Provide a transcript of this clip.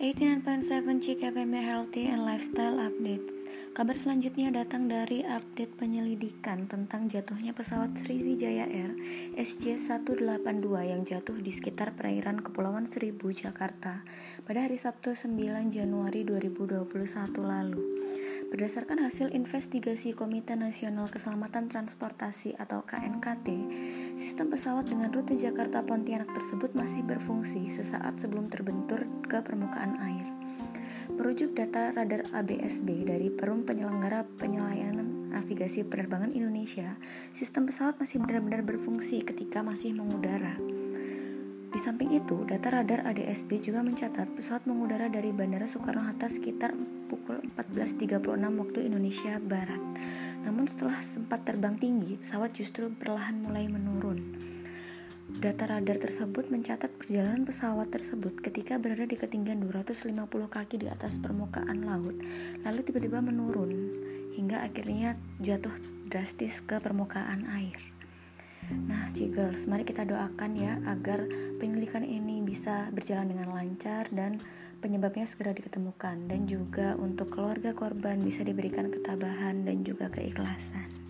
89.7 CKPM Healthy and Lifestyle Updates Kabar selanjutnya datang dari update penyelidikan tentang jatuhnya pesawat Sriwijaya Air SJ182 yang jatuh di sekitar perairan Kepulauan Seribu, Jakarta pada hari Sabtu 9 Januari 2021 lalu. Berdasarkan hasil investigasi Komite Nasional Keselamatan Transportasi atau KNKT, sistem pesawat dengan rute Jakarta Pontianak tersebut masih berfungsi sesaat sebelum terbentur ke permukaan air. Merujuk data radar ABSB dari Perum Penyelenggara Penyelayanan Navigasi Penerbangan Indonesia, sistem pesawat masih benar-benar berfungsi ketika masih mengudara. Di samping itu, data radar ADSB juga mencatat pesawat mengudara dari Bandara Soekarno-Hatta sekitar pukul 14.36 waktu Indonesia Barat. Namun setelah sempat terbang tinggi, pesawat justru perlahan mulai menurun. Data radar tersebut mencatat perjalanan pesawat tersebut ketika berada di ketinggian 250 kaki di atas permukaan laut, lalu tiba-tiba menurun hingga akhirnya jatuh drastis ke permukaan air. Nah, G-Girls, mari kita doakan ya agar penyelidikan ini bisa berjalan dengan lancar dan penyebabnya segera diketemukan. Dan juga untuk keluarga korban bisa diberikan ketabahan dan juga keikhlasan.